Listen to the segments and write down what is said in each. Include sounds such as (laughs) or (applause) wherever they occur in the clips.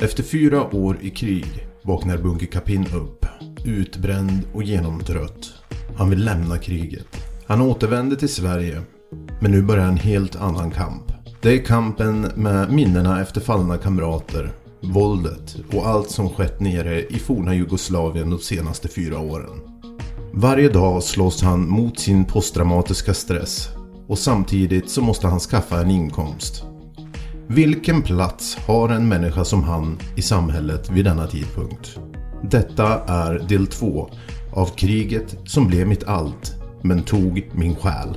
Efter fyra år i krig vaknar Bunker Kapin upp. Utbränd och genomtrött. Han vill lämna kriget. Han återvänder till Sverige. Men nu börjar en helt annan kamp. Det är kampen med minnena efter fallna kamrater, våldet och allt som skett nere i forna Jugoslavien de senaste fyra åren. Varje dag slåss han mot sin posttraumatiska stress och samtidigt så måste han skaffa en inkomst. Vilken plats har en människa som han i samhället vid denna tidpunkt? Detta är del två av kriget som blev mitt allt men tog min själ.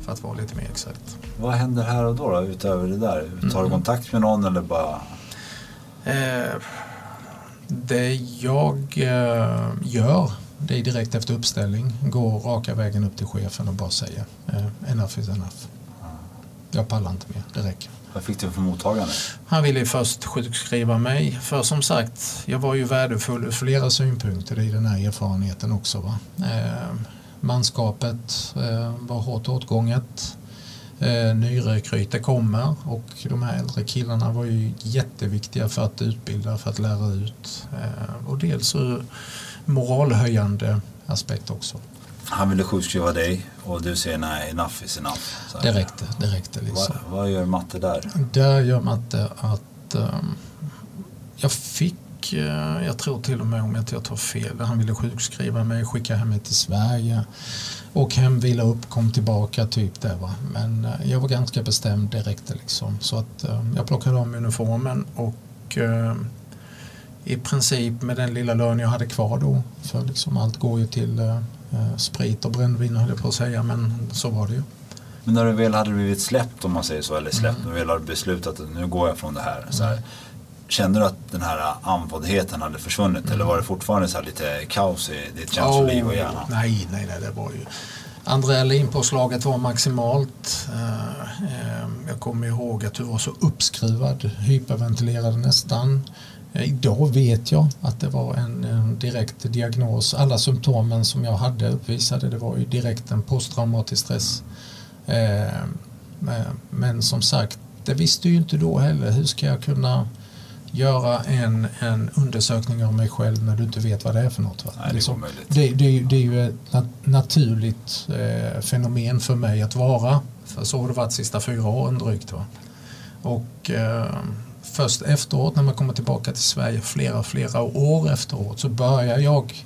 För att vara lite mer exakt. Vad händer här och då, då utöver det där? Tar du Mm. kontakt med någon eller bara... Eh, det jag eh, gör, det är direkt efter uppställning, går raka vägen upp till chefen och bara säger eh, enough is enough. Jag pallar inte mer, det räcker. Vad fick du för mottagande? Han ville först sjukskriva mig, för som sagt, jag var ju värdefull ur flera synpunkter i den här erfarenheten också. Va? Eh, manskapet eh, var hårt åtgånget. Eh, nyrekryter kommer och de här äldre killarna var ju jätteviktiga för att utbilda, för att lära ut. Eh, och dels ur moralhöjande aspekt också. Han ville sjukskriva dig och du säger nej, enough is enough. Så. Det räckte, det räckte liksom. Vad, vad gör matte där? Där gör Matte att um, jag fick, uh, jag tror till och med om jag tar fel, han ville sjukskriva mig, skicka hem mig till Sverige och hem, vila upp, kom tillbaka typ det va. Men uh, jag var ganska bestämd, det räckte liksom. Så att uh, jag plockade om uniformen och uh, i princip med den lilla lön jag hade kvar då, för liksom allt går ju till uh, uh, sprit och brännvin höll jag på att säga, men så var det ju. Men när du väl hade blivit släppt om man säger så, eller släppt, Mm. när du väl hade beslutat att nu går jag från det här. Så här Kände du att den här andfåddheten hade försvunnit eller var det fortfarande så lite kaos i ditt känsloliv och hjärna? Nej, nej, nej, det var ju Adrenalinpåslaget var maximalt. Eh, eh, Jag kommer ihåg att du var så uppskruvad, hyperventilerade nästan. Eh, Idag vet jag att det var en, direkt diagnos. Alla symptomen som jag hade uppvisade det var ju direkt en posttraumatisk stress. Eh, men- Men som sagt, det visste ju inte då heller. Hur ska jag kunna göra en, en undersökning av mig själv när du inte vet vad det är för något? Va? Nej, det är Liksom, omöjligt. det, det, det är ju ett nat- naturligt eh, fenomen för mig att vara. För så har det varit de sista fyra åren drygt. Va? Och eh, först efteråt när man kommer tillbaka till Sverige flera, flera år efteråt så börjar jag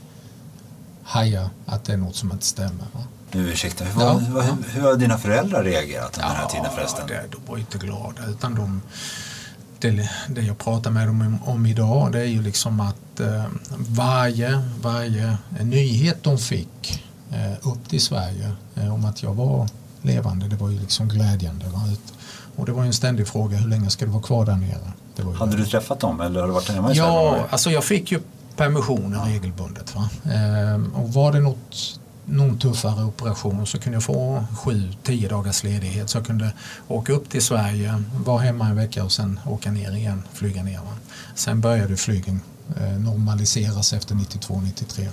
haja att det är något som inte stämmer. Va? Nu ursäkta, hur, Ja, hur, ja. hur har dina föräldrar reagerat under den här tiden förresten? det, de var inte glada utan de, det, det jag pratar med dem om, om idag det är ju liksom att eh, varje, varje nyhet de fick eh, upp till Sverige eh, om att jag var levande, det var ju liksom glädjande. Va? Och det var en ständig fråga, hur länge ska du vara kvar där nere? Det var Hade du träffat dem eller har du varit hemma i Sverige? Ja, alltså jag fick ju permissioner regelbundet. Va? Ehm, och var det något, någon tuffare operation så kunde jag få sju, tio dagars ledighet. Så jag kunde åka upp till Sverige, vara hemma en vecka och sen åka ner igen, flyga ner. Va? Sen började flygen eh, normaliseras efter 92-93.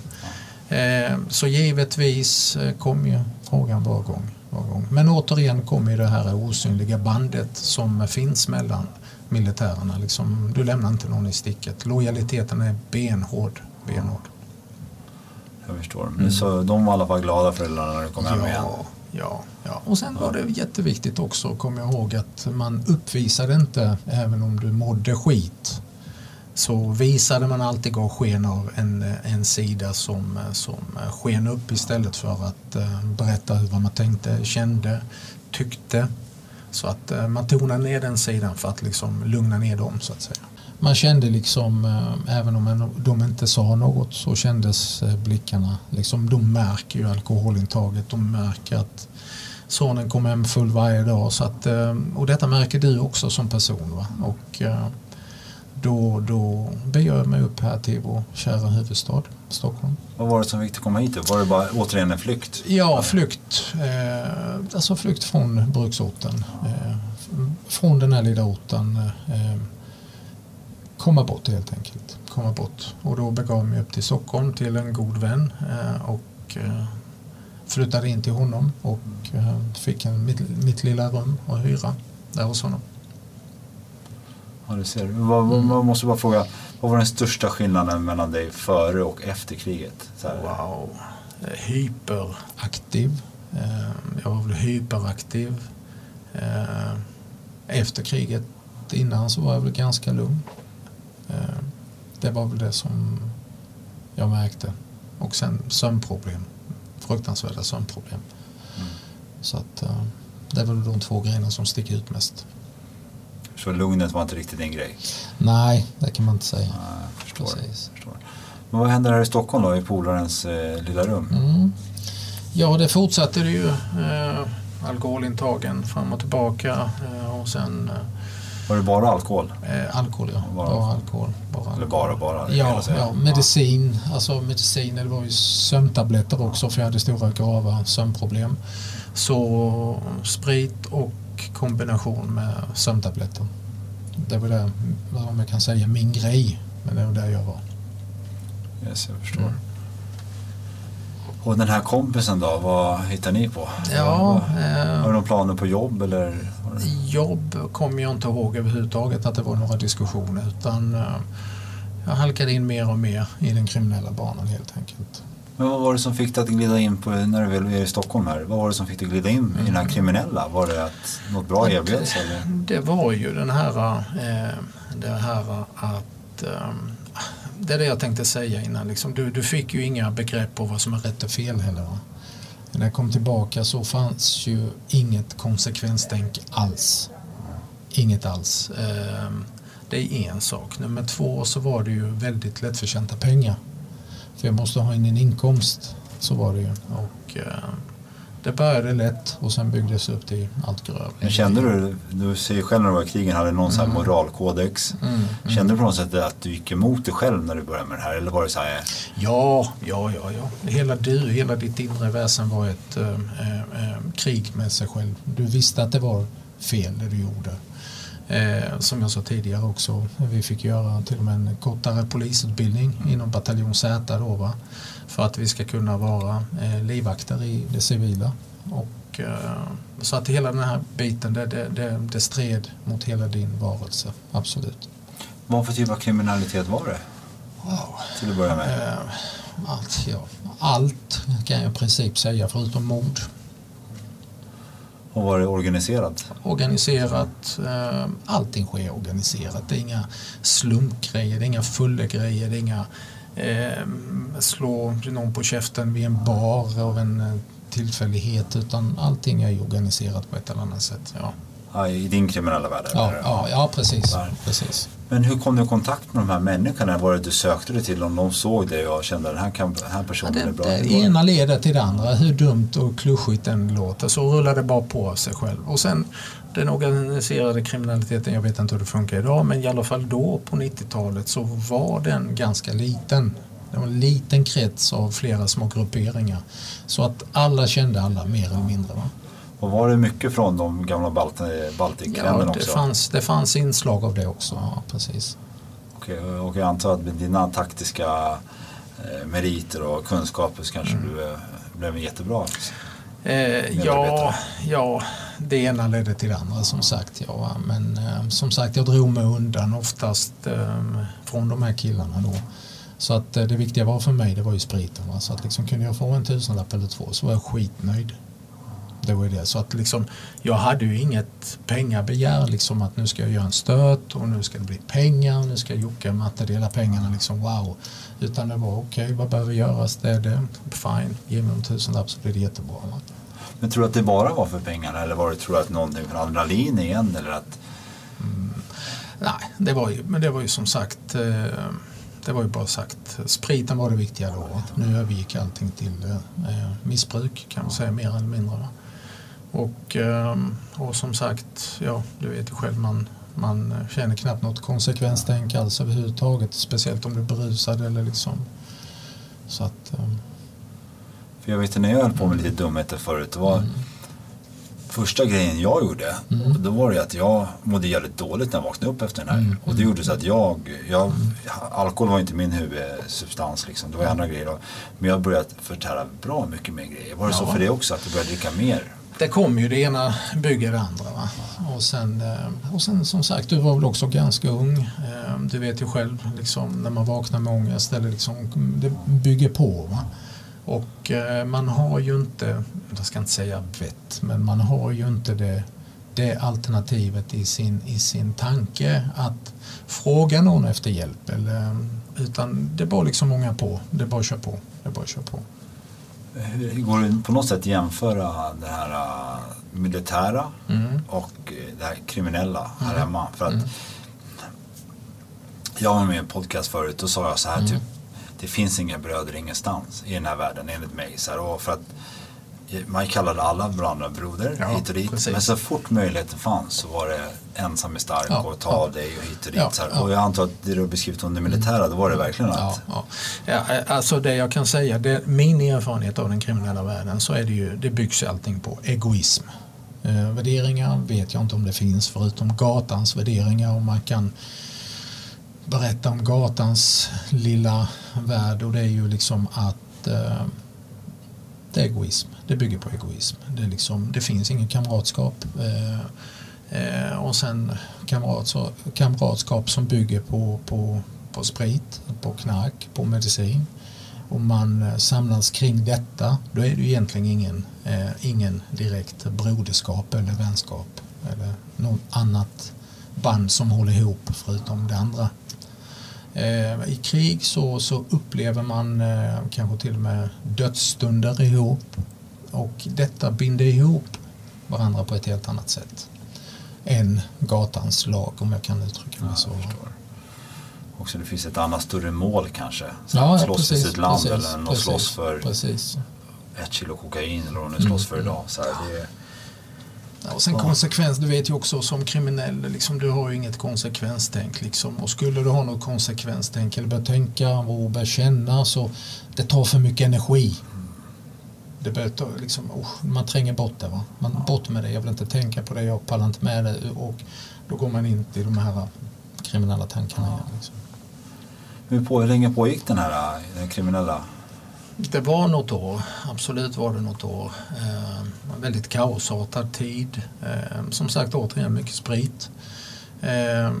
Eh, så givetvis eh, kom ju frågan var gång, var gång. Men återigen kommer det här osynliga bandet som finns mellan militärerna. Liksom, du lämnar inte någon i sticket. Lojaliteten är benhård. benhård. Jag förstår. Men Så de var i alla fall glada föräldrarna när du kom hem igen? Ja, ja, ja. Och sen var det jätteviktigt också, kom jag ihåg, att man uppvisade inte, även om du mådde skit, så visade man alltid gav sken av en, en sida som, som sken upp istället för att eh, berätta vad man tänkte, kände, tyckte. Så att eh, man tonade ner den sidan för att liksom lugna ner dem så att säga. Man kände liksom, eh, även om de inte sa något så kändes eh, blickarna, liksom, de märker ju alkoholintaget, de märker att sonen kommer hem full varje dag. Så att, eh, och detta märker du också som person. Va? Och, eh, då, då beger jag mig upp här till vår kära huvudstad, Stockholm. Vad var det som fick dig komma hit? då? Var det bara återigen en flykt? Ja, flykt. Eh, alltså flykt från bruksorten. Eh, från den här lilla orten. Eh, komma bort helt enkelt. Komma bort. Och då begav jag mig upp till Stockholm till en god vän eh, och eh, flyttade in till honom och eh, fick en, mitt, mitt lilla rum att hyra där hos honom. Ja, du ser. Vad, vad, man måste bara fråga, vad var den största skillnaden mellan dig före och efter kriget? Så här, Wow. Hyperaktiv. Eh, Jag var väl hyperaktiv. Eh, Efter kriget innan så var jag väl ganska lugn. Eh, Det var väl det som jag märkte. Och sen sömnproblem. Fruktansvärda sömnproblem. Så att det är väl de två grejerna som sticker ut mest. Så lugnet var inte riktigt din grej? Nej, det kan man inte säga. Jag förstår. Förstår. Men vad händer här i Stockholm då, i polarens eh, lilla rum? Mm. Ja, det fortsatte det ju. Eh, alkoholintagen fram och tillbaka eh, och sen Var det bara alkohol? eh, alkohol. Ja. Bara- Bara, alkohol. Bara Eller alkohol. bara, bara? kan Ja, ja, medicin. Alltså medicin, det var ju sömntabletter också för jag hade stora grava sömnproblem. Så sprit och kombination med sömntabletter. Det var det, om jag kan säga, min grej. Men det var där jag var. Yes, jag förstår. Mm. Och den här kompisen då, vad hittar ni på? Ja, Vad- eh, Har du någon planer på jobb eller? Jobb kommer jag inte ihåg överhuvudtaget att det var några diskussioner utan eh, jag halkade in mer och mer i den kriminella banan helt enkelt. Men vad var det som fick dig att glida in på, när du väl är i Stockholm här, vad var det som fick dig att glida in i den här kriminella? Var det att något bra erbjöds eller? Det var ju den här, eh, det här att eh, det är det jag tänkte säga innan. Liksom, du, du fick ju inga begrepp på vad som är rätt och fel heller. Va? När jag kom tillbaka så fanns ju inget konsekvenstänk alls. Inget alls. Eh, det är en sak. Nummer två så var det ju väldigt lättförtjänta pengar. För jag måste ha in en inkomst. Så var det ju. Och, eh, det började lätt och sen byggdes upp till allt grövre. Kände du, du ser ju själv när du var i krigen, hade någon sån här moralkodex. Mm, Kände du på något sätt att du gick emot dig själv när du började med det här? Eller var det så här, Ja, ja, ja, ja. Hela du, hela ditt inre väsen var ett eh, eh, krig med sig själv. Du visste att det var fel det du gjorde. Eh, som jag sa tidigare också, vi fick göra till och med en kortare polisutbildning inom bataljon Z då, va? för att vi ska kunna vara eh, livvakter i det civila. Och, eh, så att hela den här biten, det, det, det, det stred mot hela din varelse, absolut. vad för typ av kriminalitet var det? Wow. Till att börja med. Eh, Allt, ja. Allt kan jag i princip säga förutom mord. Och var det organiserat? Organiserat, eh, allting sker organiserat. Det är inga slumpgrejer, det är inga fullegrejer, det är inga eh, slå någon på käften vid en bar av en eh, tillfällighet utan allting är organiserat på ett eller annat sätt. Ja, Ja, I din kriminella värld? ja, ja, ja precis, Där. precis. Men hur kom du i kontakt med de här människorna? Var det du sökte dig till? Om de såg dig och kände den här, kan, den här Ja, personen det, är bra? det? ena leder till det andra. Hur dumt och klyschigt den låter så rullar det bara på av sig själv. Och sen den organiserade kriminaliteten, jag vet inte hur det funkar idag, men i alla fall då på 90-talet så var den ganska liten. Det var en liten krets av flera små grupperingar. Så att alla kände alla mer eller mindre. Va? Och var det mycket från de gamla Balt Baltikländerna Ja, det, också? fanns, det fanns inslag av det också. Ja, precis. Okej, och jag antar att med dina taktiska eh, meriter och kunskaper så kanske Mm. du eh, blev jättebra. Eh, ja, ja, det ena ledde till det andra som sagt. Ja, men eh, som sagt jag drog mig undan oftast eh, från de här killarna då. Så att eh, det viktiga var för mig det var ju spriten. Va? Så att liksom kunde jag få en tusenlapp eller två så var jag skitnöjd. Det var det. Så att liksom, jag hade ju inget pengabegär liksom att nu ska jag göra en stöt och nu ska det bli pengar. Nu ska Jocke och Matte dela pengarna liksom wow. Utan det var okej, vad behöver göras? Det är det. Fine, ge mig en tusenlapp så blir det jättebra. Men tror du att det bara var för pengarna eller var det, tror du att någonting från adrenalin igen? Eller att, Nej, det var ju, men det var ju som sagt eh, det var ju bara sagt. Spriten var det viktiga då. Nu övergick allting till eh, missbruk kan man säga mer eller mindre. Och, eh, och som sagt, ja du vet ju själv man, man känner knappt något konsekvenstänk alls överhuvudtaget. Speciellt om du är berusad eller liksom. Så att, eh, för jag vet när jag höll på med lite dumheter förut. Det var Mm. första grejen jag gjorde. Då var det att jag mådde jävligt dåligt när jag vaknade upp efter den här. Mm. Och det gjorde så att jag, jag alkohol var inte min huvudsubstans liksom. Det var andra grejer. Då. Men jag började förtära bra mycket mer grejer. Var det så Ja. för dig också att du började dricka mer? Det kom ju det ena bygger det andra. Va? Och, sen, eh, och sen som sagt, du var väl också ganska ung. Eh, du vet ju själv liksom, när man vaknar med ångest, eller liksom, det bygger på. Va? Och eh, man har ju inte, jag ska inte säga vett, men man har ju inte det, det alternativet i sin, i sin tanke att fråga någon efter hjälp. Eller, utan det är bara liksom många på, det är bara att köra på. Det är bara att köra på. Hur Går det på något sätt jämföra det här äh, militära Mm. och äh, det här kriminella här hemma? För att jag var med i en podcast förut och sa jag så Mm. här typ Det finns inga bröder ingenstans i den här världen enligt mig. Så här, och för att man kallade alla varandra broder Ja, hit och dit. precis. Men så fort möjligheten fanns så var det ensam är stark Ja, och ta ja. av dig och hit och dit. Ja, ja. Och jag antar att det du har beskrivit om det militära, då var det verkligen att ja. Eh, alltså det jag kan säga, det, min erfarenhet av den kriminella världen så är det ju, det byggs allting på egoism. Eh, värderingar vet jag inte om det finns förutom gatans värderingar och man kan berätta om gatans lilla värld och det är ju liksom att eh, det är egoism. Det bygger på egoism. Det, är liksom, det finns ingen kamratskap. Eh, eh och sen kamratskap, kamratskap som bygger på, på, på sprit, på knark, på medicin. Om man eh, samlas kring detta då är det ju egentligen ingen, eh, ingen direkt broderskap eller vänskap eller något annat band som håller ihop förutom det andra. Eh, I krig så, så upplever man eh, kanske till och med dödsstunder ihop och detta binder ihop varandra på ett helt annat sätt än gatans lag om jag kan uttrycka mig så. också det finns ett annat större mål kanske. Så Ja, ja, slåss för precis, sitt land precis, eller att precis, slåss för Precis. ett kilo kokain eller vad de nu slåss för idag. Så här, det är, Ja, och sen konsekvens, du vet ju också som kriminell, liksom, du har ju inget konsekvenstänk. Liksom. Och skulle du ha något konsekvenstänk eller börja tänka och börja känna så det tar för mycket energi. Det börjar ta, liksom, oh, man tränger bort det. Va? Man, bort med det, jag vill inte tänka på det, jag pallar inte med det. Och då går man in i de här kriminella tankarna. igen, Liksom. hur, på, hur länge pågick den här den kriminella? Det var något år, absolut var det något år. Eh, väldigt kaosartad tid. Eh, som sagt återigen mycket sprit. Eh, eh,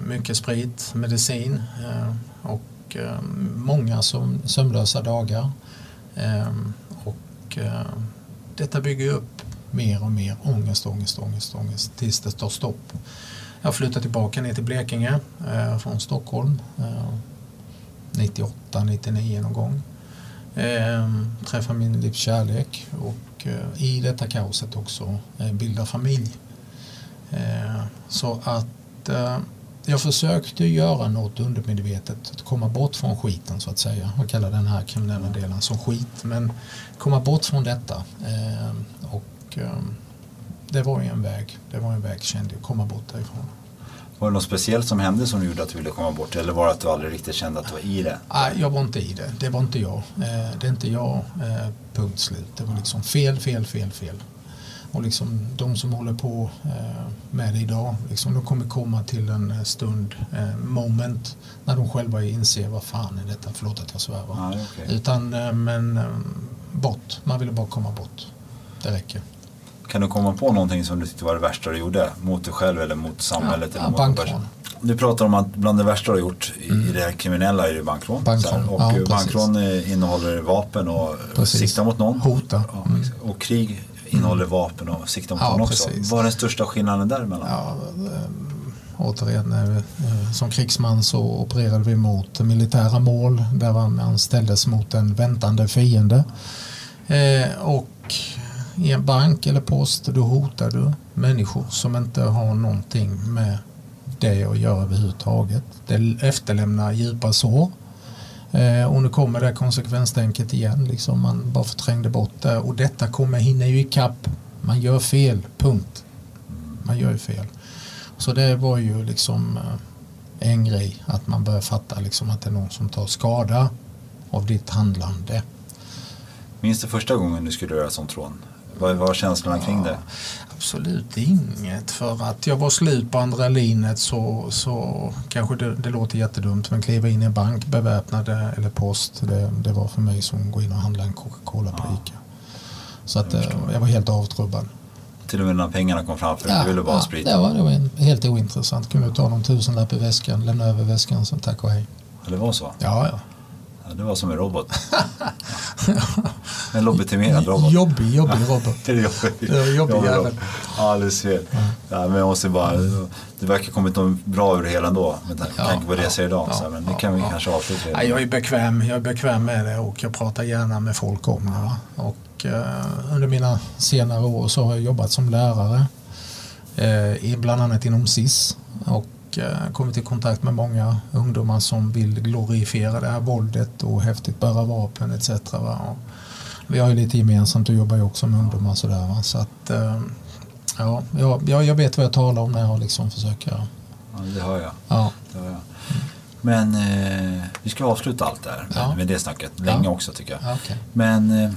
mycket sprit, medicin eh, och eh, många som, sömnlösa dagar. Och eh, detta bygger upp mer och mer ångest, ångest, ångest, ångest tills det tar stopp. Jag flyttade tillbaka ner till Blekinge eh, från Stockholm eh, 98, 99 någon gång. Eh, träffa min livs kärlek och eh, i detta kaoset också eh, bilda familj. Eh, så att eh, jag försökte göra något undermedvetet, att komma bort från skiten så att säga. Jag kallar den här kriminella delen som skit, men komma bort från detta. Eh, och eh, det var ju en väg, det var en väg kände jag, komma bort därifrån. Var det något speciellt som hände som gjorde att du ville komma bort? Eller var det att du aldrig riktigt kände att du var i det? Nej, jag var inte i det. Det var inte jag. Eh, det är inte jag, eh, punkt slut. Det var liksom fel, fel, fel, fel. Och liksom de som håller på eh, med det idag, liksom, de kommer komma till en eh, stund, eh, moment, när de själva inser vad fan är detta, förlåt att jag svär. va? Ja, okej. Utan, men bort, man ville bara komma bort. Det räcker. Kan du komma på någonting som du tyckte var det värsta du gjorde? Mot dig själv eller mot samhället? Ja, eller mot bankrån. Du pratar om att bland det värsta du har gjort i i det kriminella är det bankrån. Bankrån, och ja, bankrån eh, innehåller vapen och Precis. siktar mot någon. Hota. Ja, Mm. Och krig innehåller vapen och mot Ja, också. Vad är den största skillnaden däremellan? Ja, eh, återigen, eh, eh, som krigsman så opererade vi mot militära mål där man ställdes mot en väntande fiende. Och i en bank eller post då hotar du människor som inte har någonting med det att göra överhuvudtaget. Det efterlämnar djupa sår. Eh, och nu kommer det här konsekvenstänket igen. Liksom man bara förträngde bort det. Och detta kommer hinna ju ikapp. Man gör fel, punkt. Man gör ju fel. Så det var ju liksom eh, en grej. Att man börjar fatta liksom att det är någon som tar skada av ditt handlande. Minns du första gången du skulle göra sånt rån? Vad vad var känslorna kring det? Absolut inget. För att jag var slut på andra linet så, så kanske det, det låter jättedumt. Men kliva in i en bank beväpnade eller post. Det, det var för mig som att gå in och handla en Coca-Cola på Ica. Så att, eh, jag var helt avtrubbad. Till och med när pengarna kom framför dig, du ville bara ja, sprita. det var, det var en, helt ointressant. Kunde ta någon tusenlapp i väskan, lämna över väskan, så tack och hej. Ja, det var så? Ja, ja. Ja, det var som en robot. (laughs) en lobotomerad robot. Jobbig, jobbig robot. (laughs) Jobbig Jobbig jävel. Ja, alldeles fel. Ja, men jag måste bara, det verkar kommit något bra ur det hela ändå. Med tanke Ja, på det jag ser idag. ja, så, men det kan vi kanske avsluta Ja, jag är bekväm, jag är bekväm med det och jag pratar gärna med folk om det. Och, eh, under mina senare år så har jag jobbat som lärare, eh, bland annat inom SIS. Och eh, kommit i kontakt med många ungdomar som vill glorifiera det här våldet och häftigt bära vapen etc. Och vi har ju lite gemensamt och jobbar ju också med ungdomar sådär. Va? Så att, eh, ja, jag, jag vet vad jag talar om när jag liksom försöker. Ja, det hör jag. Ja, Det hör jag. Men eh, vi ska avsluta allt där Ja. med det snacket. Länge Ja. också tycker jag. ja, okej. Men eh,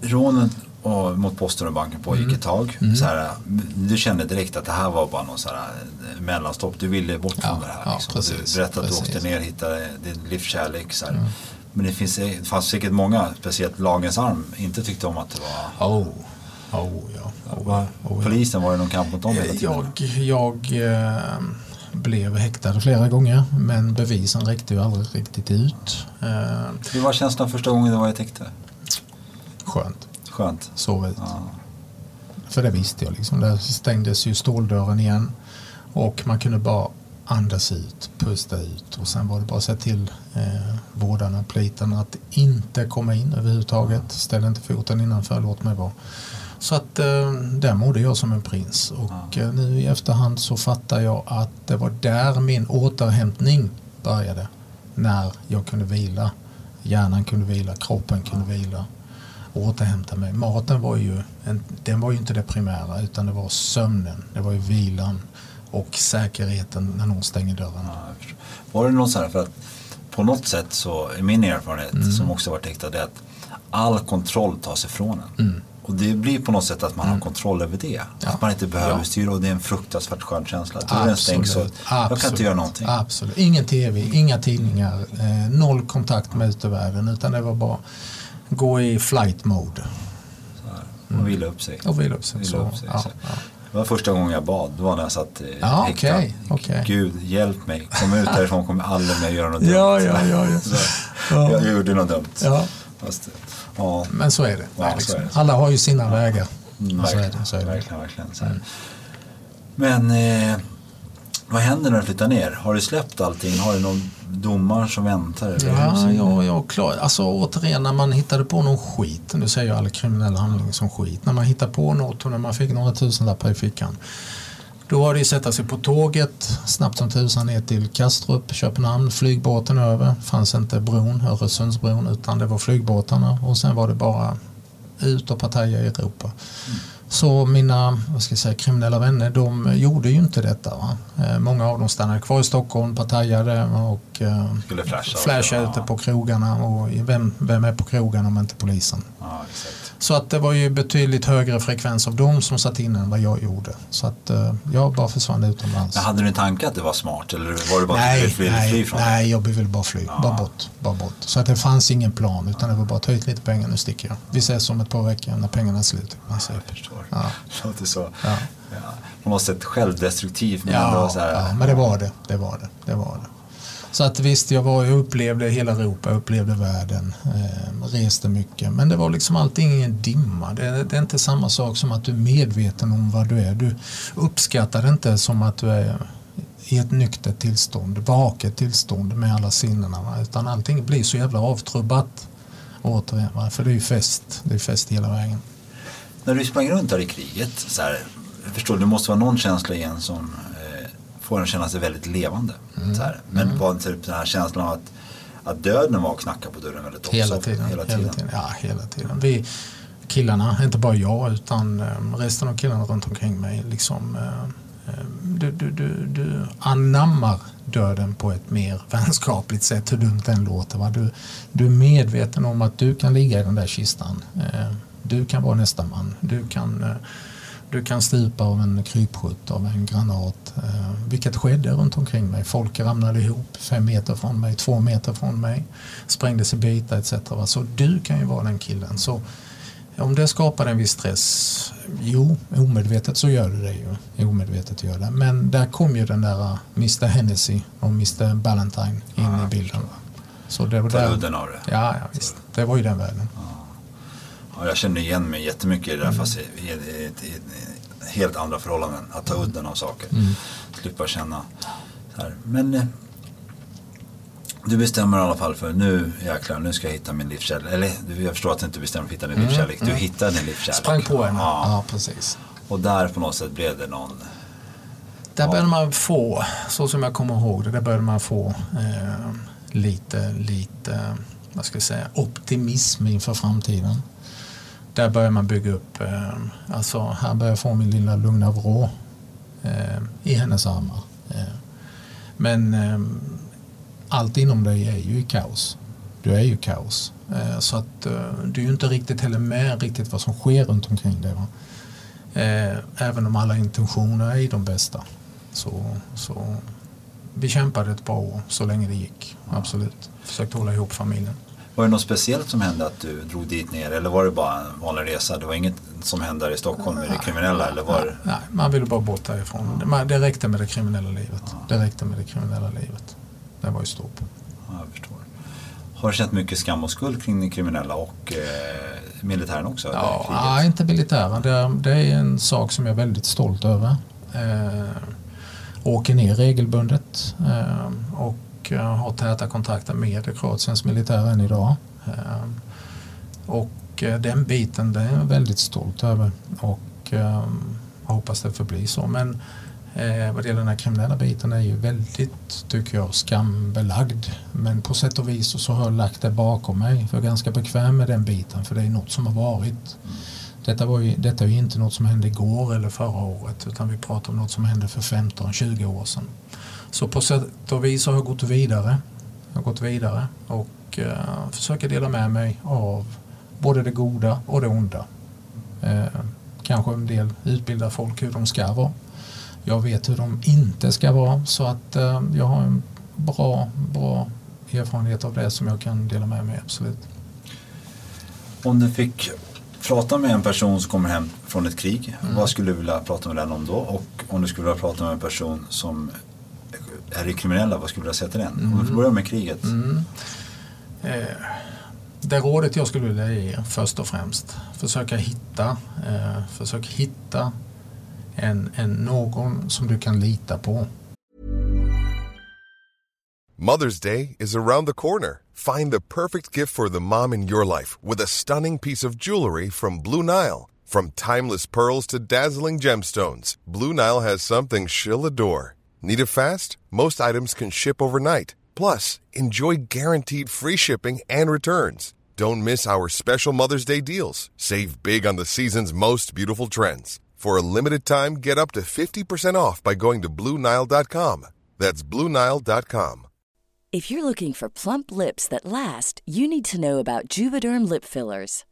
rånet och, mot posten och banken pågick Mm. ett tag. Så här, du kände direkt att det här var bara någon så här, eh, mellanstopp. Du ville bort från det här. liksom. precis, du berättade att du. Mm. åkte ner och hittade din livskärlek. Så här. Men det, finns, det fanns säkert många, speciellt lagens arm, inte tyckte om att det var... Oh, oh ja. Oh, oh, ja. Polisen var det någon kamp mot dem hela tiden? Jag, jag eh, blev häktad flera gånger men bevisen räckte ju aldrig riktigt ut. Eh, Hur var känslan första gången du var i ett häkte? skönt, Skönt. sov ut. Ja. För det visste jag liksom. Där stängdes ju ståldörren igen och man kunde bara andas ut, pusta ut och sen var det bara att säga till eh, vårdarna, plitarna att inte komma in överhuvudtaget. Ställ inte foten innanför, låt mig vara. Så att eh, där mådde jag som en prins och eh, nu i efterhand så fattar jag att det var där min återhämtning började. När jag kunde vila. Hjärnan kunde vila, kroppen kunde vila återhämta mig. Maten var ju, en, den var ju inte det primära utan det var sömnen, det var ju vilan och säkerheten när någon stänger dörren. Ja. Var det något så här, för att på något sätt så är min erfarenhet Mm. som också varit det är att all kontroll tas ifrån en. Mm. Och det blir på något sätt att man har kontroll över det. Att man inte behöver Ja. styra och det är en fruktansvärt skön känsla. Dörren stängs så Absolut. jag kan inte Absolut. göra någonting. Absolut. Ingen tv, inga tidningar, eh, noll kontakt med utevärlden utan det var bara gå i flight mode Man vila upp sig. och vila upp sig. Vila upp sig. ja, ja. Det var första gången jag bad. Det var när jag satt Ja, häktad. okej, okej. Gud, hjälp mig. Kom ut därifrån, kommer aldrig mer göra något dumt. Ja, ja, ja, ja. Så, Ja. Jag gjorde något dumt. Ja, Fast, ja, men så är det. Ja, så liksom. är det. Alla har ju sina vägar. Mm, så verkligen, det, så är det. verkligen, verkligen. Så här. Men eh, vad händer när du flyttar ner? Har du släppt allting? Har du någon domar som väntar? Eller Ja, ja, ja, klart. Alltså återigen när man hittade på någon skit, nu säger jag all kriminell handling som skit, när man hittar på något och när man fick några tusenlappar i fickan. Då var det ju sätta sig på tåget snabbt som tusan ner till Kastrup, Köpenhamn, flygbåten över. fanns inte bron, Öresundsbron, utan det var flygbåtarna och sen var det bara ut och partaja i Europa. Så mina vad ska jag säga, kriminella vänner de gjorde ju inte detta. Va? Eh, många av dem stannade kvar i Stockholm, partajade och eh, Skulle flasha. flashade också, ute på krogarna. Och vem, vem är på krogarna om inte polisen? Ja, exakt. Så att det var ju betydligt högre frekvens av dem som satt inne än vad jag gjorde. Så att eh, jag bara försvann utomlands. Men hade du en tanke att det var smart eller var det bara att du Nej, ville fly, nej, från nej, jag ville bara fly. Bara bort. Bara bort. Så att det fanns ingen plan utan det var bara ta hit lite pengar, nu sticker jag. Vi ses om ett par veckor när pengarna är slut. i princip. Jag förstår. Ja. (laughs) Låter så. Ja. Ja. På något sätt självdestruktivt men Ja, ändå så här. ja, men det var det. Det var det. det, var det. Så att visst, jag, var, jag upplevde hela Europa, jag upplevde världen, eh, reste mycket. Men det var liksom allting i en dimma. Det, det är inte samma sak som att du är medveten om vad du är. Du uppskattar det inte som att du är i ett nyktert tillstånd, vaket tillstånd med alla sinnena. Va? Utan allting blir så jävla avtrubbat. Återigen, va? för det är ju fest. Det är fest hela vägen. När du sprang runt där i kriget, så här, jag förstår det måste vara någon känsla igen som får en känna sig väldigt levande. Mm. Så här. Men var typ den här känslan av att, att döden var och knackade på dörren väldigt ofta? Hela tiden. Hela tiden. Ja, hela tiden. Vi killarna, inte bara jag utan eh, resten av killarna runt omkring mig. Liksom, eh, eh, du, du, du, du anammar döden på ett mer (laughs) vänskapligt sätt, hur dumt den låter. Va? Du, du är medveten om att du kan ligga i den där kistan. Du kan vara nästa man. Du kan, eh, du kan stupa av en krypskytt, av en granat. eh, Vilket skedde runt omkring mig. Folk ramlade ihop fem meter från mig, två meter från mig. Sprängdes i bitar etc. va. Så du kan ju vara den killen. Så om det skapar en viss stress, jo, omedvetet så gör det det ju. Omedvetet gör det. Men där kom ju den där uh, Mr Hennessy och Mr Ballantyne in i bilden. Så det var udden av det. Ja, ja, visst. Det var ju den världen. Ja, jag känner igen mig jättemycket i det där fast i, i, i, i, helt andra förhållanden. Att ta udden av saker. Slippa känna så här. Men eh, du bestämmer i alla fall för nu jäklar, nu ska jag hitta min livskärlek. Eller jag förstår att du inte bestämmer för att hitta din livskärlek. Du hittade din livskärlek. Sprang på henne. Ja. Ja, precis. Och där på något sätt blev det någon Där började man få, så som jag kommer ihåg det, där började man få eh, lite, lite, vad ska jag säga, optimism inför framtiden. Där börjar man bygga upp, eh, alltså här börjar jag få min lilla lugna vrå eh, i hennes armar. Eh, men eh, allt inom dig är ju i kaos. Du är ju kaos. Eh, så att eh, du är ju inte riktigt heller med riktigt vad som sker runt omkring dig. Va? Eh, även om alla intentioner är de bästa. Så, så vi kämpade ett par år så länge det gick. Absolut. Försökte hålla ihop familjen. Var det något speciellt som hände att du drog dit ner eller var det bara en vanlig resa? Det var inget som hände här i Stockholm med det kriminella eller var det? Nej, man ville bara bort därifrån. Det- Det räckte med det kriminella livet. Det räckte med det kriminella livet. Det var ju stopp. Ja, jag förstår. Har du känt mycket skam och skuld kring det kriminella och eh, militären också? Ja, nej, inte militären. Det, det är en sak som jag är väldigt stolt över. Eh, åker ner regelbundet eh, och och eh, har täta kontakter med Kroatiens militär än idag. Ehm, och eh, den biten det är jag väldigt stolt över och jag hoppas det förblir så. Men eh, vad det gäller den här kriminella biten är ju väldigt, tycker jag, skambelagd. Men på sätt och vis så har jag lagt det bakom mig. Jag är ganska bekväm med den biten för det är något som har varit. Detta, var ju, detta är ju inte något som hände igår eller förra året utan vi pratar om något som hände för 15-20 år sedan. Så på sätt och vis har jag gått vidare. Jag har gått vidare och eh, försöker dela med mig av både det goda och det onda. Eh, kanske en del utbildar folk hur de ska vara. Jag vet hur de inte ska vara så att eh, jag har en bra, bra erfarenhet av det som jag kan dela med mig absolut. Om du fick prata med en person som kommer hem från ett krig, Mm. vad skulle du vilja prata med den om då? Och om du skulle vilja prata med en person som är i kriminella, vad skulle du vilja säga till den? Om vi får börja med kriget. Mm. Eh, det rådet jag skulle vilja ge först och främst, försöka hitta, eh, försök hitta en, en, någon som du kan lita på. Mother's Day is around the corner. Find the perfect gift for the mom in your life with a stunning piece of jewelry from Blue Nile. From timeless pearls to dazzling gemstones, Blue Nile has something she'll adore. Need it fast? Most items can ship overnight. Plus, enjoy guaranteed free shipping and returns. Don't miss our special Mother's Day deals. Save big on the season's most beautiful trends. For a limited time, get up to 50% off by going to BlueNile.com. That's BlueNile.com. If you're looking for plump lips that last, you need to know about Juvederm lip fillers.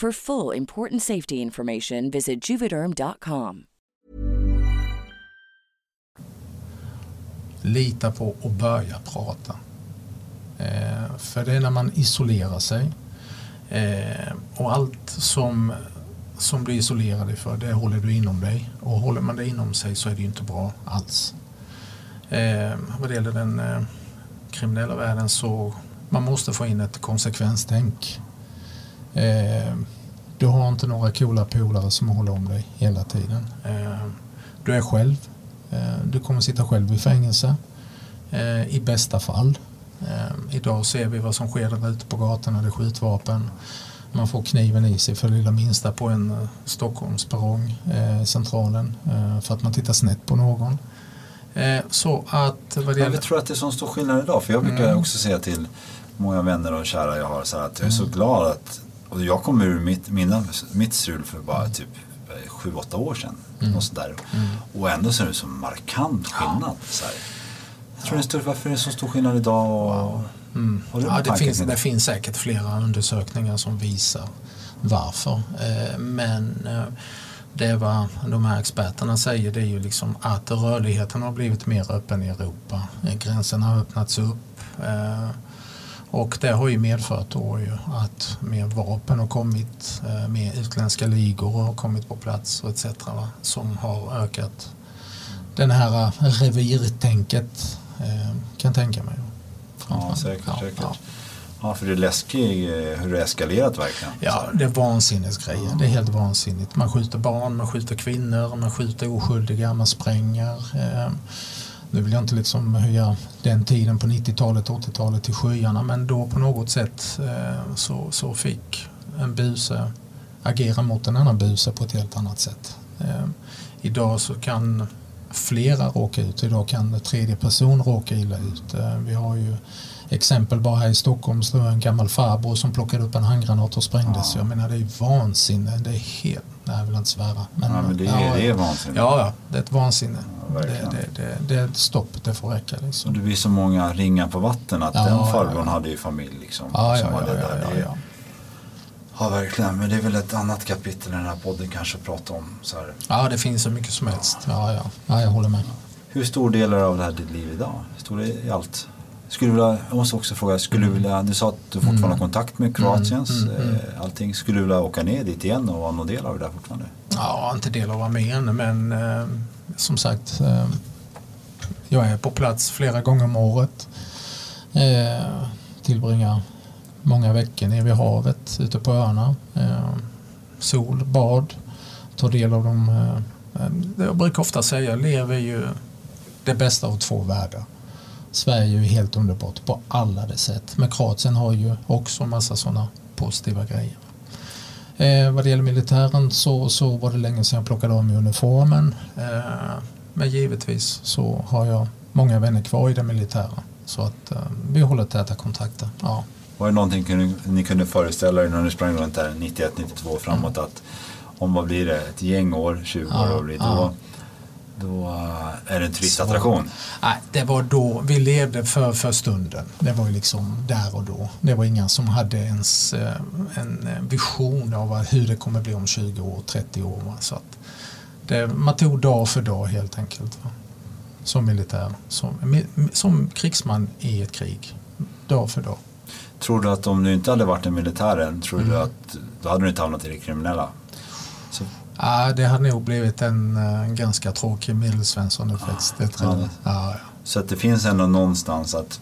For full important safety information, visit juvederm.com. Lita på och börja prata. Eh, för det är när man isolerar sig eh, och allt som, som du isolerar dig för det håller du inom dig och håller man det inom sig så är det ju inte bra alls. Eh, vad det gäller den eh, kriminella världen så man måste få in ett konsekvenstänk. Eh, du har inte några coola polare som håller om dig hela tiden. Eh, du är själv. Eh, du kommer sitta själv i fängelse. I bästa fall. Idag ser vi vad som sker där ute på gatorna. Det är skjutvapen. Man får kniven i sig för det lilla minsta på en Stockholmsperrong, centralen, för att man tittar snett på någon. Så att vad det Jag gäller... tror att det är så stor skillnad idag. För jag brukar Mm. också säga till många vänner och kära jag har så att jag är så glad att och jag kom ur mitt, mina, mitt strul för bara typ eh, sju, åtta år sedan. Och, så där. och ändå så är det så markant skillnad. Här. Jag tror det är stort, varför är det så stor skillnad idag? Har du Ja, det, finns, det finns säkert flera undersökningar som visar varför. Eh, Men eh, det vad de här experterna säger det är ju liksom att rörligheten har blivit mer öppen i Europa. Eh, Gränserna har öppnats upp. Och det har ju medfört då ju att mer vapen har kommit, eh, mer utländska ligor har kommit på plats och etc. Va? Som har ökat den här eh, revirtänket eh, kan jag tänka mig. Ja, säkert. Ja, säkert. ja. Ja, för det är läskigt hur det eskalerat verkligen. Ja, det är vansinnesgrejer. Det är helt vansinnigt. Man skjuter barn, man skjuter kvinnor, man skjuter oskyldiga, man spränger. Nu vill jag inte liksom höja den tiden på 90-talet, 80-talet till skyarna men då på något sätt eh, så, så fick en buse agera mot en annan buse på ett helt annat sätt. Eh, idag så kan flera råka ut. Idag kan tredje person råka illa ut. Eh, vi har ju exempel bara här i Stockholm så en gammal farbror som plockade upp en handgranat och sprängdes. Jag menar det är vansinne. Det är helt, nej jag vill inte svära. Ja, men det är- det är vansinne. Ja, ja, det är ett vansinne. Ja, det, det, det, det är ett stopp, det får räcka liksom. det blir så många ringar på vatten att Ja, den ja, farbrorn ja. hade ju familj liksom. Ja, ja, ja, ja, där. ja, ja. Ja, verkligen. Men det är väl ett annat kapitel i den här podden kanske att prata om. Så här. ja, det finns så mycket som helst. Ja, ja, ja jag håller med. Hur stor del av det här ditt liv idag? Hur stor är i allt? Skulle vilja, jag måste också fråga, skulle Mm. du vilja, du sa att du fortfarande har kontakt med Kroatiens, eh, allting. Skulle du vilja åka ner dit igen och vara någon del av det där fortfarande? Ja, inte del av armén men eh, som sagt eh, jag är på plats flera gånger om året. Eh, tillbringar många veckor nere vid havet ute på öarna. Eh, sol, bad, tar del av de eh, jag brukar ofta säga, jag lever ju det bästa av två världar. Sverige är ju helt underbart på alla dess sätt. Men Kroatien har ju också massa sådana positiva grejer. Eh, vad det gäller militären så, så var det länge sedan jag plockade av mig uniformen. Eh, men givetvis så har jag många vänner kvar i det militära. Så att eh, vi håller täta kontakter. Ja. Var det någonting kunde, ni kunde föreställa er när ni sprang runt där 91, 92 framåt att om vad blir det, ett gäng år, 20 Ja, år blir det, ja. Då är det en turistattraktion. Nej, det var då vi levde för, för stunden. Det var ju liksom där och då. Det var inga som hade ens eh, en vision av hur det kommer bli om 20 år, 30 år. Så det, man tog dag för dag helt enkelt. Va? Som militär, som, som krigsman i ett krig. Dag för dag. Tror du att om du inte hade varit i militären, tror mm. du att då hade du inte hamnat i det kriminella? Ja, det hade nog blivit en, en ganska tråkig medelsvensson-effekt. Ja, ja. ja, Så att det finns ändå någonstans att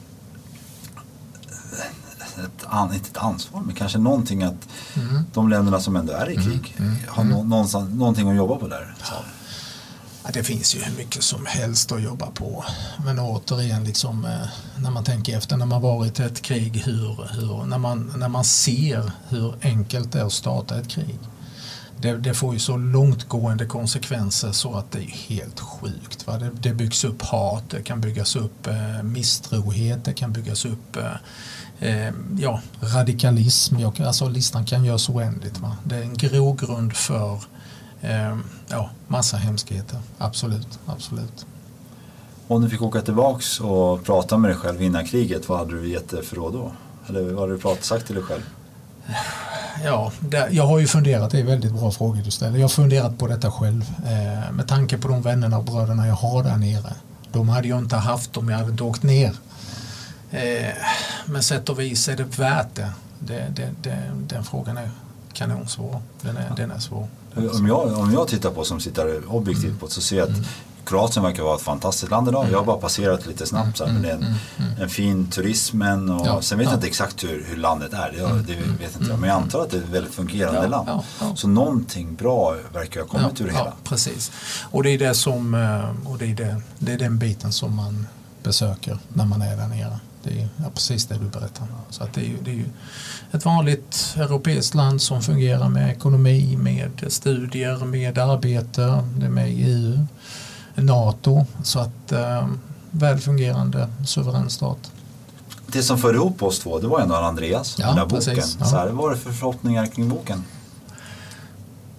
ett, inte ett ansvar, men kanske någonting att mm. de länderna som ändå är i krig mm. Mm. har no, någonstans, någonting att jobba på där. Ja, det finns ju hur mycket som helst att jobba på. Men återigen, liksom, eh, när man tänker efter när man varit i ett krig, hur, hur, när, man, när man ser hur enkelt det är att starta ett krig. Det, det, får ju så långtgående konsekvenser så att det är helt sjukt. Va? Det, det byggs upp hat, det kan byggas upp eh, misstrohet, det kan byggas upp eh, eh ja, radikalism. Jag, alltså, listan kan göras oändligt. Va? Det är en grogrund för eh, ja, massa hemskheter. Absolut, absolut. Om du fick åka tillbaks och prata med dig själv innan kriget, vad hade du gett för råd då? Eller vad hade du pratat, sagt till dig själv? (sighs) Ja, det, jag har ju funderat, det är väldigt bra frågor du ställer. Jag har funderat på detta själv. Eh, med tanke på de vännerna och bröderna jag har där nere. De hade jag inte haft om jag hade inte åkt ner. Eh, men sätt och vis är det värt det. det, det, det den frågan är kanonsvår. Den är, ja. den är svår. Om jag, om jag tittar på som sitter objektivt på så ser jag att mm. Kroatien verkar vara ett fantastiskt land idag. Mm. Jag har bara passerat lite snabbt så här, men det är en, mm. mm. en fin turismen och ja, sen vet ja. jag inte exakt hur, hur landet är. Det, det vet inte jag. Men jag antar att det är ett väldigt fungerande ja, land. Så någonting bra verkar ha kommit ur det hela. precis. Och det är det som eh, och det är, det, det är den biten som man besöker när man är där nere. Det är ja, precis det du berättar. Så att det, är, det är ju ett vanligt europeiskt land som fungerar med ekonomi, med studier, med arbete, det är med i EU, NATO. Så att eh, välfungerande suverän stat. Det som för ihop oss två, det var ändå Andreas, ja, den där boken. Precis, ja. Så här, vad var det för förhoppningar kring boken?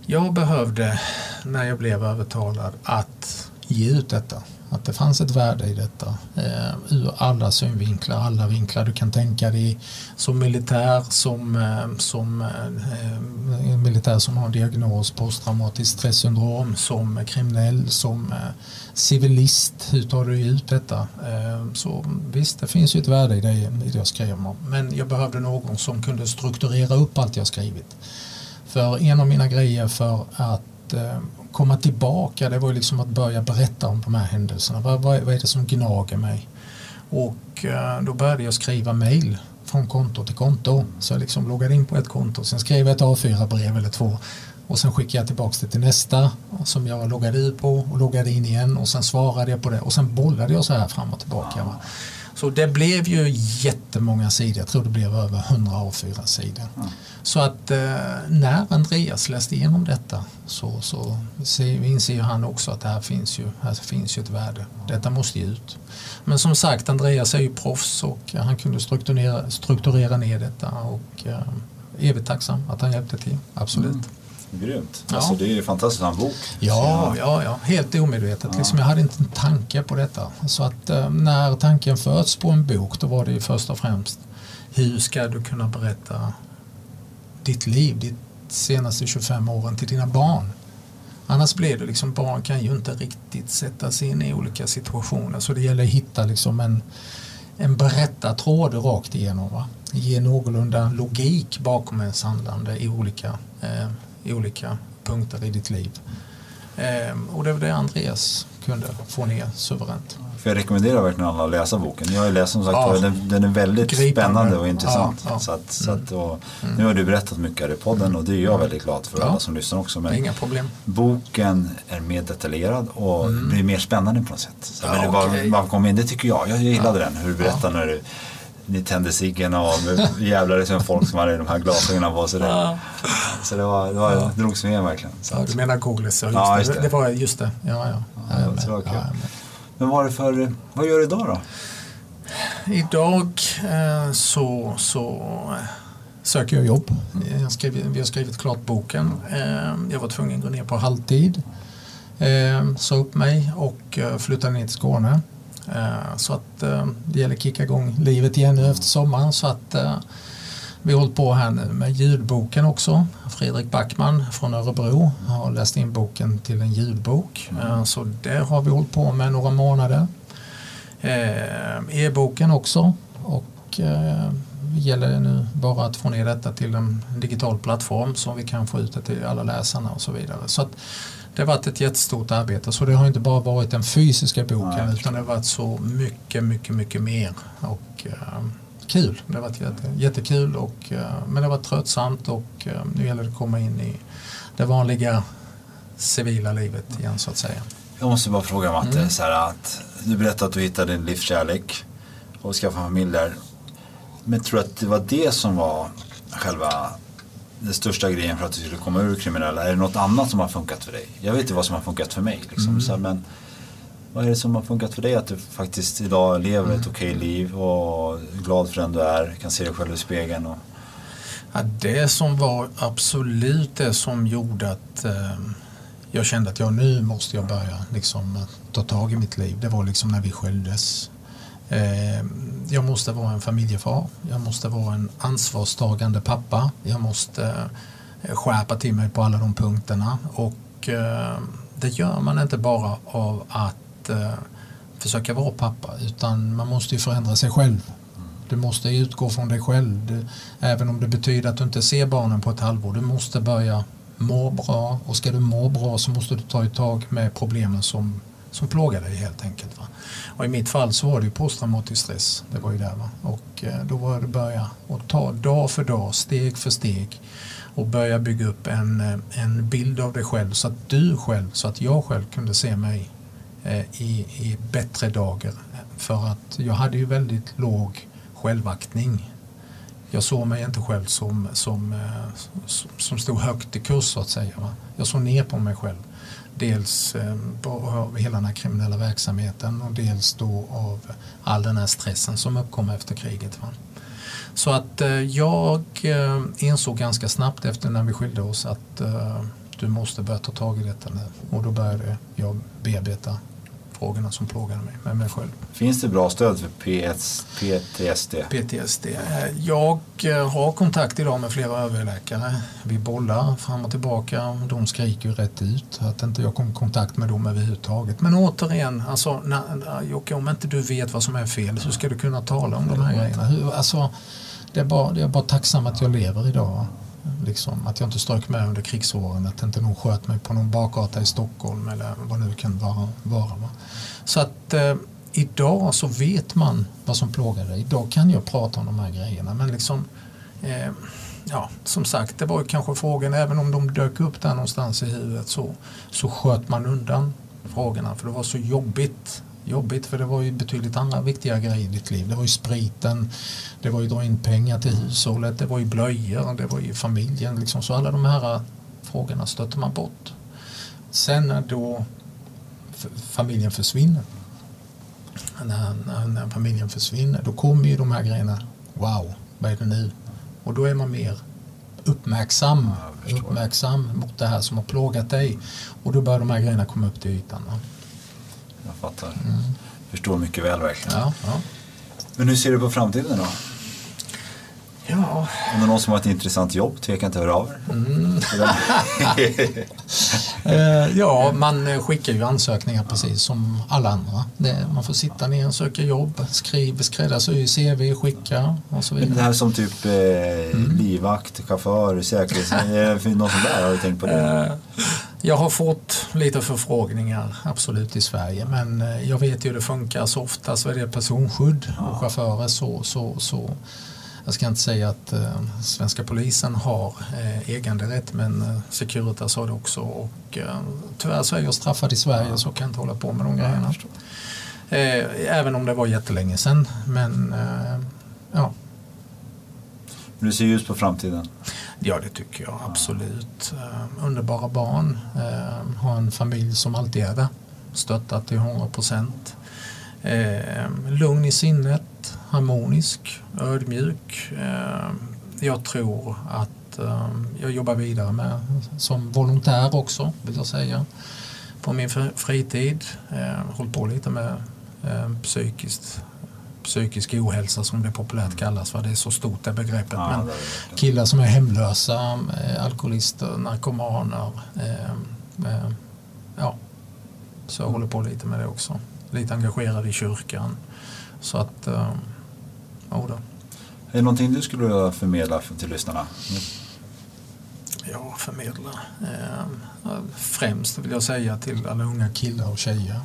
Jag behövde, när jag blev övertalad, att ge ut detta. Att det fanns ett värde i detta eh, ur alla synvinklar, alla vinklar du kan tänka dig som militär, som, eh, som eh, eh militär som har en diagnos posttraumatiskt stressyndrom, som kriminell, som eh, civilist. Hur tar du ut detta? Eh, så visst, det finns ju ett värde i det, i det jag skrev om. Men jag behövde någon som kunde strukturera upp allt jag skrivit. För en av mina grejer för att eh, komma tillbaka det var liksom att börja berätta om de här händelserna. Vad, vad, vad är det som gnager mig? Och eh, då började jag skriva mail från konto till konto. Så jag liksom loggade in på ett konto, sen skrev jag ett A4-brev eller två och sen skickade jag tillbaka det till nästa som jag loggade ut på och loggade in igen och sen svarade jag på det och sen bollade jag så här fram och tillbaka. Va? Så det blev ju jättemånga sidor, jag tror det blev över 100 A4-sidor. Mm. Så att eh, när Andreas läste igenom detta så, så inser han också att här finns, ju, här finns ju ett värde. Detta måste ju ut. Men som sagt, Andreas är ju proffs och han kunde strukturera, strukturera ner detta och eh, evigt tacksam att han hjälpte till, absolut. Mm. Grymt. Ja. Alltså, det är fantastiskt en bok. Ja, ja, ja, helt omedvetet. Ja. Liksom, jag hade inte en tanke på detta. Så att eh, när tanken föds på en bok då var det ju först och främst hur ska du kunna berätta ditt liv, ditt senaste 25 åren till dina barn. Annars blir det liksom, barn kan ju inte riktigt sätta sig in i olika situationer så det gäller att hitta liksom en, en berättartråd rakt igenom. Va? Ge någorlunda logik bakom ens handlande i olika eh, i olika punkter i ditt liv. Ehm, och det var det Andreas kunde få ner suveränt. För jag rekommenderar verkligen alla att läsa boken. Jag har läst som sagt ja, den, den är väldigt gripande. spännande och intressant. Ja, ja. Så att, så att, och, mm. Nu har du berättat mycket här i podden och det är jag mm. väldigt glad för alla som lyssnar också. Men Inga problem. Boken är mer detaljerad och mm. blir mer spännande på något sätt. Så ja, det, okay. man kom in, det tycker jag. Jag gillade den, hur du berättar när du ni tände ciggen och jävlade som folk som hade de här glasögonen på sig. Ja. Så det, var, det, var, det drogs med verkligen. Så ja, du menar Googles, ja, ja, just det. det. var just det. Ja, ja. ja, det var kul. Men vad, är det för, vad gör du idag då? Idag eh, så, så eh, söker jag jobb. Jag skrivit, vi har skrivit klart boken. Eh, jag var tvungen att gå ner på halvtid. Eh, sa upp mig och flyttade ner till Skåne. Eh, så att eh, det gäller att kicka igång livet igen nu efter sommaren. Så att eh, vi har hållit på här nu med ljudboken också. Fredrik Backman från Örebro har läst in boken till en ljudbok. Eh, Så det har vi hållit på med några månader. E-boken också. Och det gäller nu bara att få ner detta till en digital plattform så vi kan få ut det till alla läsarna och så vidare. Så att det har varit ett jättestort arbete. Så det har inte bara varit den fysiska boken Nej, utan det har varit så mycket, mycket, mycket mer. Och eh, kul. Det har varit jätte, jättekul och, eh, men det har varit tröttsamt och eh, nu gäller det att komma in i det vanliga civila livet igen så att säga. Jag måste bara fråga Matte, Mm. så här att du berättade att du hittade din livskärlek och skaffade familj där. Men tror du att det var det som var själva den största grejen för att du skulle komma ur kriminella? Är det något annat som har funkat för dig? Jag vet inte vad som har funkat för mig. Liksom. Mm. Så här, men vad är det som har funkat för dig? Att du faktiskt idag lever Mm. ett okej liv och är glad för den du är, kan se dig själv i spegeln. Och... Ja, det som var absolut det som gjorde att eh, jag kände att jag nu måste jag börja liksom, ta tag i mitt liv. Det var liksom när vi skildes. Eh, jag måste vara en familjefar. Jag måste vara en ansvarstagande pappa. Jag måste eh, skärpa till mig på alla de punkterna. Och eh, det gör man inte bara av att försöka vara pappa utan man måste ju förändra sig själv. Du måste utgå från dig själv. Du, även om det betyder att du inte ser barnen på ett halvår. Du måste börja må bra och ska du må bra så måste du ta ett tag med problemen som, som plågar dig helt enkelt. Va? Och i mitt fall så var det ju posttraumatisk stress. Det var ju där. Va? Och eh, då var det att börja och ta dag för dag, steg för steg och börja bygga upp en, eh, en bild av dig själv så att du själv, så att jag själv kunde se mig eh, i, i bättre dagar. För att jag hade ju väldigt låg självaktning. Jag såg mig inte själv som, som, eh, som- som stod högt i kurs så att säga. Va? Jag såg ner på mig själv. Dels eh, av hela den här kriminella verksamheten och dels då av all den här stressen som uppkom efter kriget. Va? Så att eh, jag eh, insåg ganska snabbt efter när vi skilde oss att du måste börja ta tag i detta nu. Och då började jag bearbeta frågorna som plågade mig med mig själv. Finns det bra stöd för PS, PTSD? PTSD. Eh, Jag eh, har kontakt idag med flera överläkare. Vi bollar fram och tillbaka. De skriker ju rätt ut att inte jag kom i kontakt med dem överhuvudtaget. Men återigen, alltså, när- Jocke, om inte du vet vad som är fel så ska du kunna tala om de här grejerna. Hur, alltså, det, är bara, det är bara tacksam att jag lever idag. Liksom, att jag inte strök med under krigsåren, att inte någon sköt mig på någon bakgata i Stockholm eller vad nu kan vara. vara va? Så att eh, idag så vet man vad som plågar dig. Idag kan jag prata om de här grejerna men liksom eh, ja, som sagt, det var ju kanske frågan, även om de dök upp där någonstans i huvudet så, så sköt man undan frågorna för det var så jobbigt. Jobbigt för det var ju betydligt andra viktiga grejer i ditt liv. Det var ju spriten, det var ju dra in pengar till hushållet, det var ju blöjor, det var ju familjen. Liksom. Så alla de här frågorna stötte man bort. Sen när då familjen försvinner, när, när, när familjen försvinner, då kommer ju de här grejerna. Wow, vad är det nu? Och då är man mer uppmärksam, uppmärksam mot det här som har plågat dig. Och då börjar de här grejerna komma upp till ytan. Jag fattar. Förstår mycket väl verkligen. Ja, ja. Men hur ser du på framtiden då? ja, Om det är någon som har ett intressant jobb, tveka inte att höra av er. (laughs) Eh, ja, man eh, skickar ju ansökningar precis som alla andra. Man får sitta ner och söka jobb, skriva, skräddarsy CV, skicka och så Men det vidare. här som typ eh, livvakt, chaufför, säkerhets... är det något sånt där? Har du tänkt på det? Jag har fått lite förfrågningar, absolut i Sverige, men eh, jag vet ju hur det funkar. Så oftast är det personskydd och chaufförer så, så, så jag ska inte säga att eh, svenska polisen har eh, äganderätt men eh, Securitas har det också och eh, tyvärr så är jag straffad i Sverige så kan jag inte hålla på med de grejerna. Eh, även om det var jättelänge sedan men eh, ja, du ser ljus på framtiden? Ja, det tycker jag absolut. Eh, underbara barn, har ha en familj som alltid är där, stöttat till 100 procent. Eh, lugn i sinnet, harmonisk, ödmjuk. Jag tror att jag jobbar vidare med som volontär också, vill jag säga, på min fritid. Hållit på lite med psykiskt psykisk ohälsa som det populärt kallas. För det är så stort det begreppet. Ja, Men killar som är hemlösa, eh, alkoholister, narkomaner. Eh, eh, ja, så jag håller på lite med det också. Lite engagerad i kyrkan. Så att, eh, ja då. Är det någonting du skulle vilja förmedla till lyssnarna? Ja, förmedla. Eh, främst vill jag säga till alla unga killar och tjejer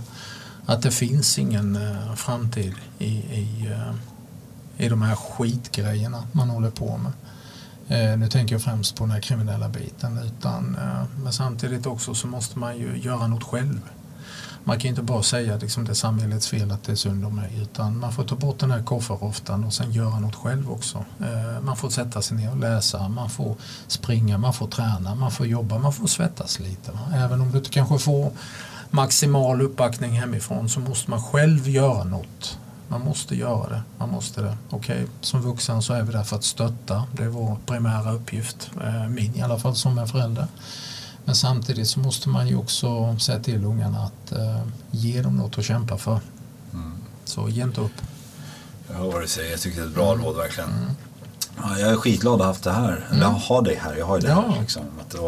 att det finns ingen eh, framtid i, i, eh, i de här skitgrejerna man håller på med. Eh, nu tänker jag främst på den här kriminella biten utan, men samtidigt också så måste man ju göra något själv. Man kan ju inte bara säga att liksom, det är samhällets fel att det är synd om mig utan man får ta bort den här kofferroftan och sen göra något själv också. Man får sätta sig ner och läsa, man får springa, man får träna, man får jobba, man får svettas lite. Va? Även om du inte kanske får maximal uppbackning hemifrån så måste man själv göra något. Man måste göra det. Man måste det. Okej, okay. som vuxen så är vi där för att stötta. Det är vår primära uppgift. Eh, min i alla fall som en förälder. Men samtidigt så måste man ju också säga till ungarna att eh, ge dem något att kämpa för. Mm. Så ge inte upp. Jag hör vad du säger. Jag tycker det är ett bra råd verkligen. Mm. Ja, jag är skitglad att ha haft det här. Eller mm. ha dig här. Jag har ju det ja. här. Liksom. Och det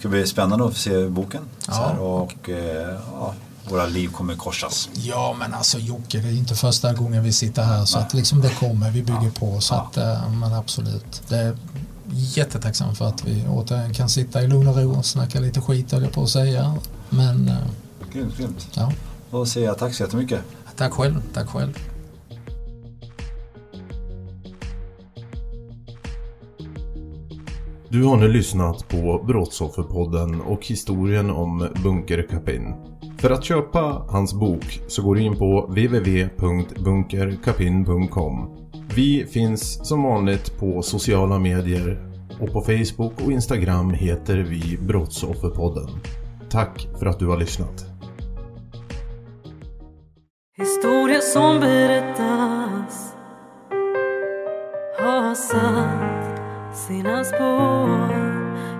ska bli spännande att se boken. Ja. och eh, ja, våra liv kommer korsas. Ja men alltså Jocke, det är inte första gången vi sitter här så att liksom det kommer, vi bygger ja. på. Så att, eh, men absolut. Det är jättetacksam för att vi återigen kan sitta i lugn och ro och snacka lite skit höll jag på att säga. Men... Eh, grymt, grymt. Ja. Då säger jag tack så jättemycket. Tack själv, tack själv. Du har nu lyssnat på Brottsofferpodden och historien om Bunker Capin. För att köpa hans bok så går du in på www.bunkerkapin.com. Vi finns som vanligt på sociala medier och på Facebook och Instagram heter vi Brottsofferpodden. Tack för att du har lyssnat. Historien som berättas har satt sina spår.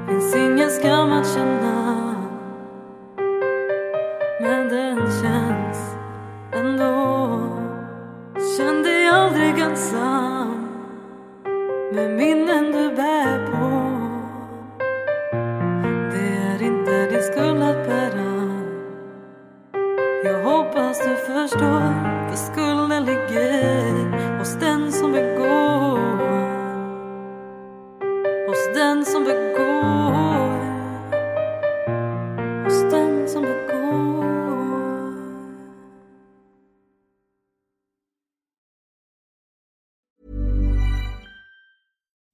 Finns ingen skam att känna. Men den känns ändå. Känn dig aldrig ensam Med minnen du bär på. Det är inte din skuld att bära. Jag hoppas du förstår.